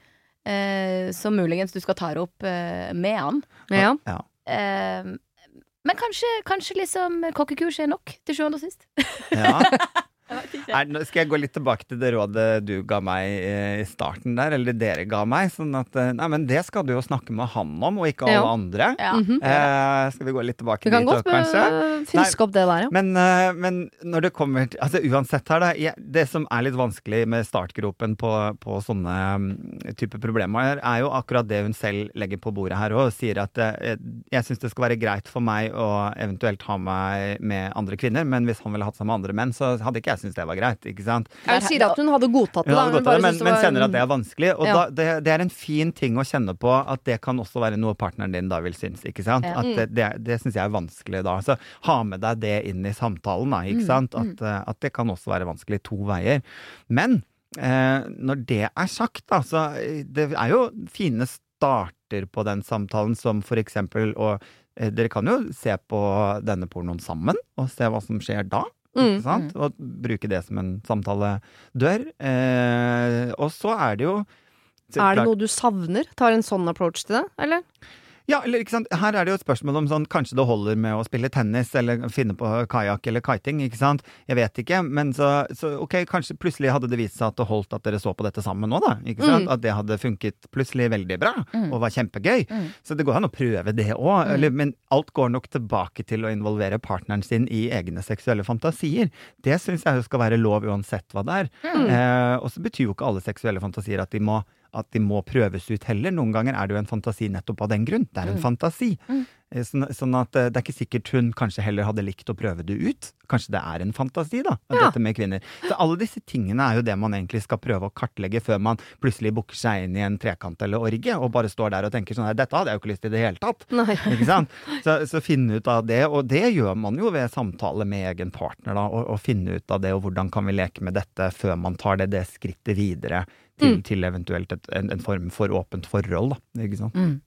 eh, så muligens du skal ta det opp eh, med han. Ja. Ja. Eh, men kanskje, kanskje liksom kokkekurs er nok, til sjuende og sist. Ja. (laughs) Jeg. Er, nå skal jeg gå litt tilbake til det rådet du ga meg eh, i starten der, eller dere ga meg. Sånn at eh, Nei, men det skal du jo snakke med han om, og ikke alle Ja. andre. Ja. Mhm. Eh, skal vi gå litt tilbake Vi kan dit godt kanskje? eh, friske opp det der, ja. Men, men når det kommer til Altså uansett her, da. Det som er litt vanskelig med startgropen på, på sånne mm, type problemer, er jo akkurat det hun selv legger på bordet her òg. Sier at eh, jeg syns det skal være greit for meg å eventuelt ha meg med andre kvinner, men hvis han ville hatt seg med andre menn, så hadde ikke jeg syntes det var greit, ikke sant. Jeg sier at hun hadde godtatt det, Hun hadde godtatt gått det, men, men kjenner at det er vanskelig. Og Ja. da, det, det er en fin ting å kjenne på at det kan også være noe partneren din da vil synes. ikke sant? Ja. At det, det, det syns jeg er vanskelig da. Så ha med deg det inn i samtalen, da. ikke sant? At, eh, at det kan også være vanskelig to veier. Men eh, når det er sagt, da, så eh, det er jo fine starter på den samtalen, som for eksempel å eh, Dere kan jo se på denne pornoen sammen, og se hva som skjer da. Mm. Ikke sant? Og bruke det som en samtaledør. Eh, og så er det jo Er det noe du savner? Tar en sånn approach til det, eller? Ja, eller ikke sant. Her er det jo et spørsmål om sånn kanskje det holder med å spille tennis eller finne på kajakk eller kiting, ikke sant. Jeg vet ikke, men så, så ok, kanskje plutselig hadde det vist seg at det holdt at dere så på dette sammen nå, da. Ikke sant. Mm. At det hadde funket plutselig veldig bra Mm. og var kjempegøy. Mm. Så det går an å prøve det òg, men alt går nok tilbake til å involvere partneren sin i egne seksuelle fantasier. Det syns jeg skal være lov uansett hva det er. Mm. Eh, og så betyr jo ikke alle seksuelle fantasier at de må at de må prøves ut heller. Noen ganger er det jo en fantasi nettopp av den grunn. Det er en Mm. fantasi. Mm. Eh, Sånn, sånn at eh, det er ikke sikkert hun kanskje heller hadde likt å prøve det ut. Kanskje det er en fantasi, da, Ja. dette med kvinner. Så alle disse tingene er jo det man egentlig skal prøve å kartlegge før man plutselig booker seg inn i en trekant eller orgie og bare står der og tenker sånn her, dette hadde jeg jo ikke lyst til i det hele tatt. Ikke sant? (laughs) Så, så finne ut av det, og det gjør man jo ved samtale med egen partner, da, og, og finne ut av det, og hvordan kan vi leke med dette før man tar det, det skrittet videre til, Mm. til eventuelt et, en, en form for åpent forhold, da. Ikke sant? Mm.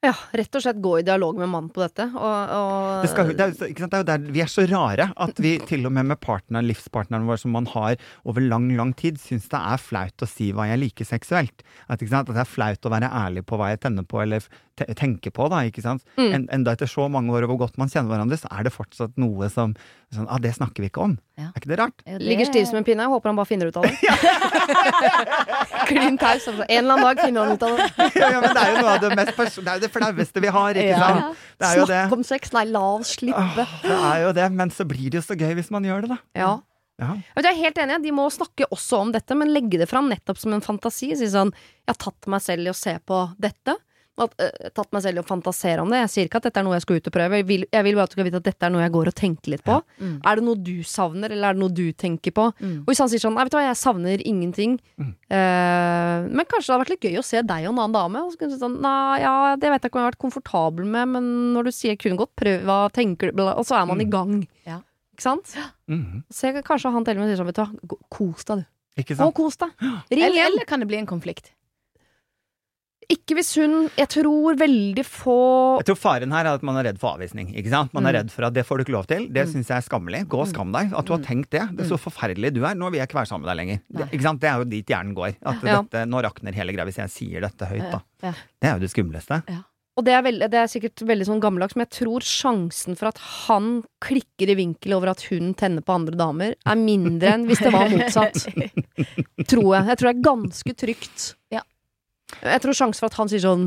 Ja, rett og slett gå i dialog med mannen på dette, og, og Det, skal, det, er, det er jo der vi er så rare at vi til og med med partneren, livspartneren vår som man har over lang, lang tid, syns det er flaut å si hva jeg liker seksuelt. At, at det er flaut å være ærlig på hva jeg tenner på eller te tenker på, da. Ikke sant? Mm. En, enda etter så mange år og hvor godt man kjenner hverandre, så er det fortsatt noe som sånn, ah, Det snakker vi ikke om. Ja. Er ikke det rart? Ja, det- Ligger stiv som en pinne. Jeg håper han bare finner ut av det. (laughs) (laughs) Klin taus. En eller annen dag finner han ut av det. (laughs) ja, ja, men det er jo noe av det mest Det er jo det flaueste vi har, ikke Ja. sant? Det er jo det. Snakk om sex. Nei, la oss slippe. Åh, det er jo det, men så blir det jo så gøy hvis man gjør det, da. Ja. Ja. Jeg er helt enig, de må snakke også om dette, men legge det fram nettopp som en fantasi. Si sånn, jeg har tatt meg selv i å se på dette. Eh, tatt meg selv i å fantasere om det. Jeg sier ikke at dette er noe jeg skal ut og prøve. Jeg vil, jeg vil bare at du skal vite at dette er noe jeg går og tenker litt på. Mm. Er det noe du savner, eller er det noe du tenker på? Mm. Og hvis han sier sånn, nei, vet du hva, jeg savner ingenting, Mm. eh, men kanskje det hadde vært litt gøy å se deg og en annen dame. Og så kunne du si sånn, nei, ja, det vet jeg ikke om jeg har vært komfortabel med, men når du sier kunne godt prøve, hva tenker du, og så er man i Mm. gang. Ja. Ikke sant? -hmm. Så jeg, kanskje han til og med sier sånn, vet du hva, kos deg du. Ikke sant? og kos deg. (gasps) Ring Eller, eller kan det bli en konflikt? Ikke hvis hun Jeg tror veldig få Jeg tror faren her er at man er redd for avvisning. ikke sant? Man er Mm. redd for at det får du ikke lov til. Det Mm. syns jeg er skammelig. Gå og skam deg. At du har Mm. tenkt det. Det er så forferdelig du er. Nå vil jeg ikke være sammen med deg lenger. Det, ikke sant? det er jo dit hjernen går. At Ja. dette, nå rakner hele greia hvis jeg sier dette høyt, da. Ja. Det er jo det skumleste. Og det er, veldig, det er sikkert veldig sånn gammeldags, men jeg tror sjansen for at han klikker i vinkel over at hun tenner på andre damer, er mindre enn hvis det var motsatt. (laughs) tror jeg. Jeg tror det er ganske trygt. Ja. Jeg tror sjansen for at han sier sånn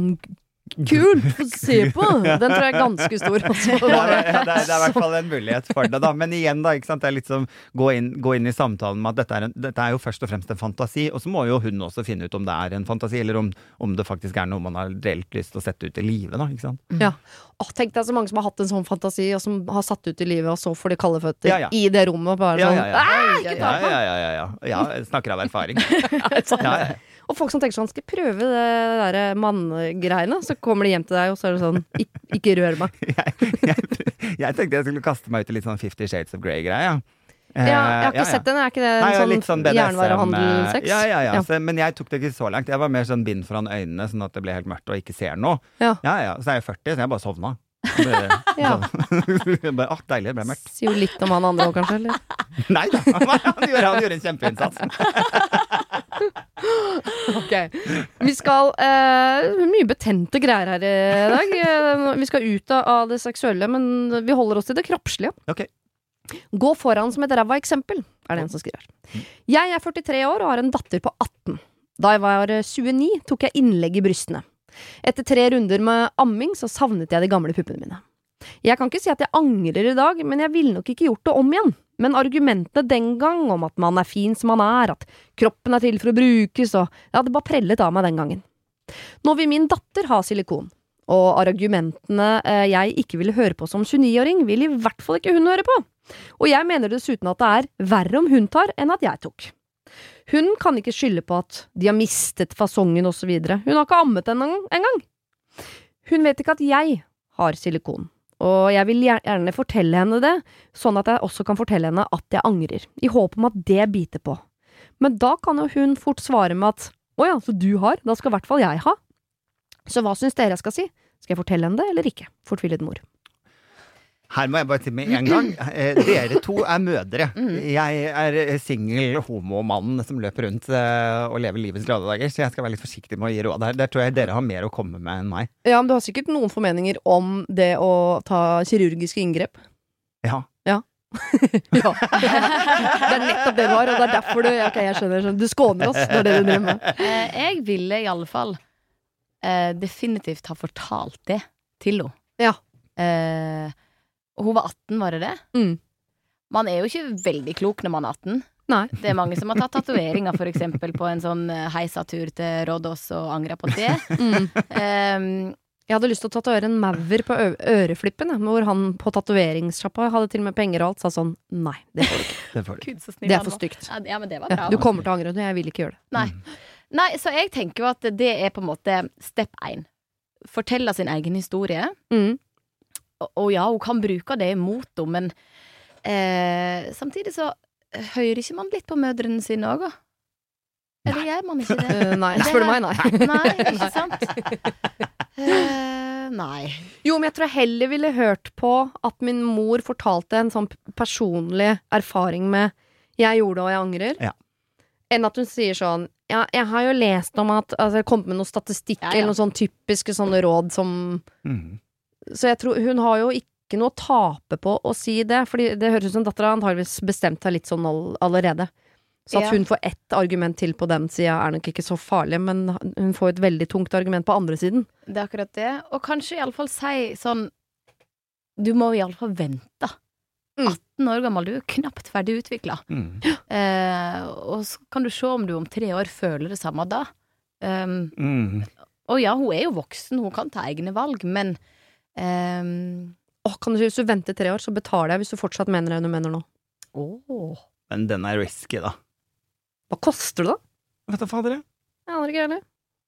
Kult! Få (laughs) se på! Den tror jeg er ganske stor. (laughs) Altså. Det er, det, er, det er i hvert fall en mulighet for det, da. Men igjen, da. ikke? Det er litt som gå inn, gå inn i samtalen med at dette er, en, dette er jo først og fremst en fantasi. Og så må jo hun også finne ut om det er en fantasi, eller om, om det faktisk er noe man har reelt lyst til å sette ut i livet, da. Ikke sant? Ja. Åh, tenk deg så mange som har hatt en sånn fantasi, og som har satt ut i livet, og så får de kalde føtter Ja, ja. i det rommet. Og bare Ja, sånn ja, ja. «Ah, oi, Ja, ja, ja. ja, ja. ja snakker av erfaring. (laughs) Ja, ja. Og folk som tenker sånn, skal jeg prøve det der manngreiene? Så kommer de hjem til deg, og så er det sånn, ikke, ikke rør meg. (laughs) jeg, jeg, jeg tenkte jeg skulle kaste meg ut i litt sånn Fifty Shades of Grey-greie. Ja, jeg har ikke sett den, er ikke det en Nei, sånn, sånn jernvarehandel-sex? Ja, ja, ja. Ja. Så, men jeg tok det ikke så langt. Jeg var mer sånn bind foran øynene, sånn at det ble helt mørkt og ikke ser noe. Ja. Ja, ja. Så er jeg 40, så jeg bare sovna. Det (laughs) Ja. (laughs) bare, ah, deilig, det ble mørkt. Sier jo litt om han andre òg, kanskje? Eller? (laughs) Nei da, han gjør, han gjør en kjempeinnsats. Ok. Vi skal uh, Mye betente greier her i dag. Eh, Vi skal ut av det seksuelle, men vi holder oss til det kroppslige. Okay. Gå foran som et ræva eksempel, er det en som skriver. Jeg er 43 år og har en datter på 18. Da jeg var eh, 29, tok jeg innlegg i brystene. Etter tre runder med amming så savnet jeg de gamle puppene mine. Jeg kan ikke si at jeg angrer i dag, men jeg ville nok ikke gjort det om igjen. Men argumentene den gang om at man er fin som man er, at kroppen er til for å brukes, og ja, hadde bare prellet av meg den gangen. Nå vil min datter ha silikon, Og argumentene eh, jeg ikke ville høre på som 29-åring, vil i hvert fall ikke hun høre på. Og jeg mener dessuten at det er verre om hun tar enn at jeg tok. Hun kan ikke skylde på at de har mistet fasongen osv. Hun har ikke ammet engang. engang. Hun vet ikke at jeg har silikon. Og jeg vil gjerne fortelle henne det, sånn at jeg også kan fortelle henne at jeg angrer, i håp om at det biter på. Men da kan jo hun fort svare med at å ja, så du har, da skal i hvert fall jeg ha. Så hva syns dere jeg skal si? Skal jeg fortelle henne det eller ikke? Fortvilet mor. Her må jeg bare si med en gang. (clears throat) eh, Dere to er mødre. Jeg er eh, singel homomann som løper rundt eh, og lever livets glade dager, så jeg skal være litt forsiktig med å gi råd her. Der tror jeg dere har mer å komme med enn meg. Ja, men du har sikkert noen formeninger om det å ta kirurgiske inngrep? Ja. Ja. (laughs) ja. Det er nettopp det du har, og det er derfor du Ok, jeg skjønner. Du skåner oss, det er det du driver med. Eh, jeg ville i alle fall eh, definitivt ha fortalt det til henne. Ja. Eh, og hun var 18, var det det? Mm. Man er jo ikke veldig klok når man er 18. Nei. Det er mange som har tatt tatoveringer, for eksempel, på en sånn eh, heisatur til Rådås og angra på det. (laughs) Mm. Um, Jeg hadde lyst til å tatovere en maur på øreflippen, hvor han på tatoveringssjappa hadde til og med penger og alt, sa sånn nei, det får du ikke. (laughs) Det får du. Gud, så snill Det er for stygt. Ja, ja, men det var bra. Du kommer til å angre, og jeg vil ikke gjøre det. Nei. Nei, så jeg tenker jo at det er på en måte step én. Fortelle sin egen historie. Mm. Og, ja, hun kan bruke det imot henne, men eh, samtidig så hører ikke man litt på mødrene sine òg, da? Eller gjør man ikke det? Uh, (laughs) nei, spør du meg, nei. (laughs) Nei, ikke sant? Uh, (laughs) nei. Jo, men jeg tror jeg heller ville hørt på at min mor fortalte en sånn personlig erfaring med 'jeg gjorde det, og jeg angrer', Ja. enn at hun sier sånn ja, jeg har jo lest om at altså, det kom med noe statistikk Ja, ja. eller noen sånn typiske sånne råd som Mhm. Så jeg tror hun har jo ikke noe å tape på å si det, Fordi det høres ut som dattera antakeligvis bestemt seg litt sånn all, allerede. Så at Ja. hun får ett argument til på den sida er nok ikke så farlig, men hun får et veldig tungt argument på andre siden. Det er akkurat det. Og kanskje iallfall si sånn Du må iallfall vente. Mm. 18 år gammel, du er knapt ferdig utvikla. Mm. (gasps) Eh, og så kan du se om du om tre år føler det samme da. Um, mm. og ja, hun er jo voksen, hun kan ta egne valg, men um, Åh, kan du si Hvis du venter tre år, så betaler jeg hvis du fortsatt mener det du mener nå. Oh. Men den er risky, da. Hva koster det, da? Vet du fader, jeg. Jeg aner ikke heller.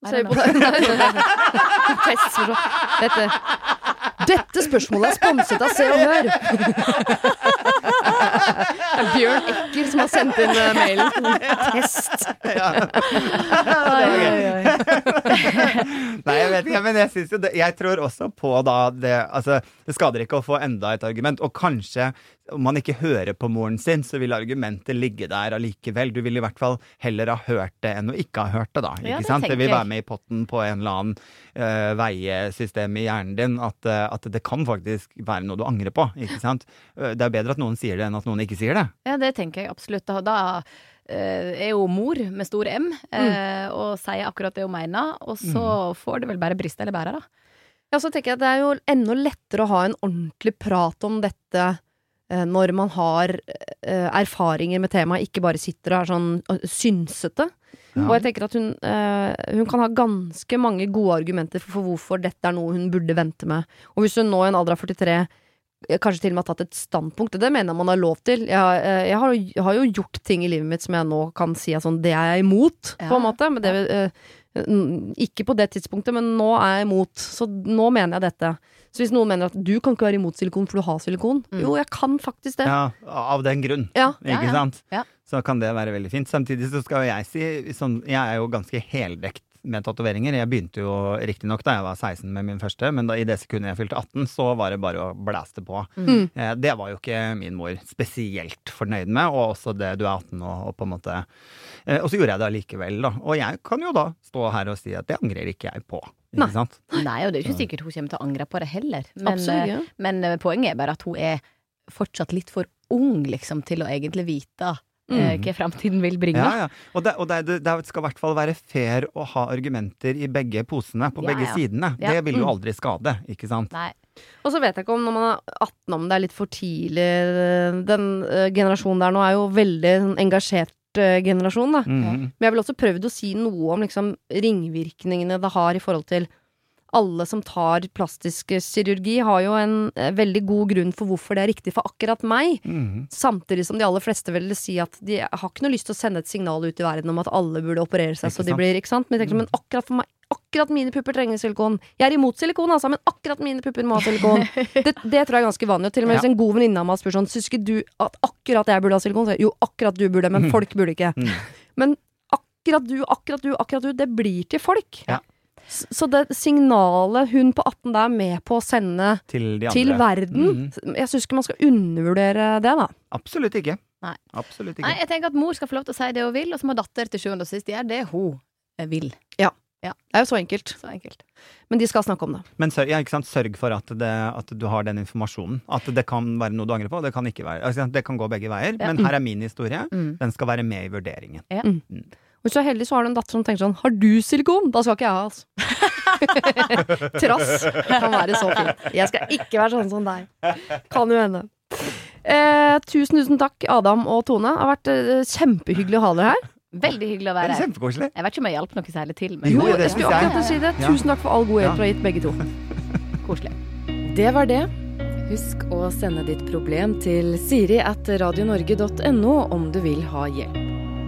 Ser vi på deg. (laughs) Dette, dette spørsmålet er sponset av Se og Hør. Er Bjørn Ekker som har sendt inn eh, mailen. Test. (laughs) Oi. (laughs) Nei, jeg vet ikke, men jeg syns jo det Jeg tror også på da det Altså, det skader ikke å få enda et argument, og kanskje om man ikke hører på moren sin, så vil argumentet ligge der allikevel. Du vil i hvert fall heller ha hørt det enn å ikke ha hørt det, da. Ja, det sant? Det vil være med i potten på en eller annen uh, veiesystem i hjernen din. At, uh, at det kan faktisk være noe du angrer på. Ikke sant? Uh, det er bedre at noen sier det, enn at noen ikke sier det. Ja, det tenker jeg absolutt. Da, er jo mor med stor M mm. og sier akkurat det hun mener, og så får det vel bare briste eller bære, da. Ja, så tenker jeg at det er jo enda lettere å ha en ordentlig prat om dette når man har eh, erfaringer med temaet, ikke bare sitter og er sånn eh, synsete. Og jeg tenker at hun, eh, hun kan ha ganske mange gode argumenter for, for hvorfor dette er noe hun burde vente med. Og hvis hun nå i en alder av 43 eh, kanskje til og med har tatt et standpunkt, og det mener jeg man har lov til. Jeg, eh, jeg, har, jeg har jo gjort ting i livet mitt som jeg nå kan si at sånn, det er jeg imot, på en måte. Men det, eh, ikke på det tidspunktet, men nå er jeg imot. Så nå mener jeg dette. Så hvis noen mener at du kan ikke være imot silikon for du har silikon, Mm. jo, jeg kan faktisk det. Ja, av den grunn. Ja. Ja, Ikke ja. sant? Ja. Så kan det være veldig fint. Samtidig så skal jo jeg si sånn, Jeg er jo ganske heldekt med tatoveringer. Jeg begynte jo riktignok da jeg var 16 med min første, men da, i det sekundet jeg fylte 18, så var det bare å blæste på. Mm. Eh, det var jo ikke min mor spesielt fornøyd med, og også det du er 18 og, og på en måte eh, Og så gjorde jeg det allikevel, da. Og jeg kan jo da stå her og si at det angrer ikke jeg på. Ikke Nei. sant? Nei, og det er jo ikke sikkert hun kommer til å angre på det heller. Men, Absolutt ja. men eh, poenget er bare at hun er fortsatt litt for ung, liksom, til å egentlig vite eh, Mm. hva framtiden vil bringe. Ja, ja. Og, det, og det, det, skal i hvert fall være fair å ha argumenter i begge posene, på Ja, begge ja. sidene. Ja. Det vil jo Mm. aldri skade, ikke sant? Nei. Og så vet jeg ikke om når man er 18 om det er litt for tidlig. Den uh, generasjonen der nå er jo veldig sånn engasjert eh, generasjon, da. Mm. Men jeg vil også prøvd å si noe om liksom ringvirkningene det har i forhold til alle som tar plastisk kirurgi, har jo en eh, veldig god grunn for hvorfor det er riktig for akkurat meg. Mm. Samtidig som de aller fleste vil si at de har ikke noe lyst til å sende et signal ut i verden om at alle burde operere seg så de blir, ikke sant? Men, tenker, sånn, men akkurat for meg Akkurat mine pupper trenger silikon. Jeg er imot silikon, altså, men akkurat mine pupper må ha silikon. Det, det tror jeg er ganske vanlig. Og til og med hvis en god venninne av meg spør sånn Syns ikke du at akkurat jeg burde ha silikon? Så jeg, jo, akkurat du burde, men folk burde ikke. Mm. Men akkurat du, akkurat du, akkurat du, det blir til folk. Ja. Så det signalet hun på 18 der er med på å sende Til de andre. til verden Mhm. Jeg syns ikke man skal undervurdere det, da. Absolutt ikke. Nei. Absolutt ikke. Nei, jeg tenker at mor skal få lov til å si det hun vil, og så må datter til sjuende og sist gjøre det hun vil. Ja. Ja. Det er jo så enkelt. Så enkelt. Men de skal snakke om det. Men sørg, ja, ikke sant? sørg for at, det, at du har den informasjonen. At det kan være noe du angrer på, det kan ikke være. Altså, det kan gå begge veier. Ja. Men her er min historie. Mm. Den skal være med i vurderingen. Hvis du er heldig, så har du en datter som tenker sånn Har du silikon? Da skal ikke jeg ha, altså. (laughs) Trass kan være så fint. Jeg skal ikke være sånn som deg. Kan jo hende. Eh, tusen, tusen takk, Adam og Tone. Det har vært eh, kjempehyggelig å ha dere her. Veldig hyggelig å være er her. kjempekoselig. Jeg vet ikke om jeg hjalp noe særlig til, men Jo, jeg skulle akkurat si det. Tusen takk for all god hjelp du har gitt begge to. (laughs) koselig. Det var det. Husk å sende ditt problem til siri at radionorge.no om du vil ha hjelp.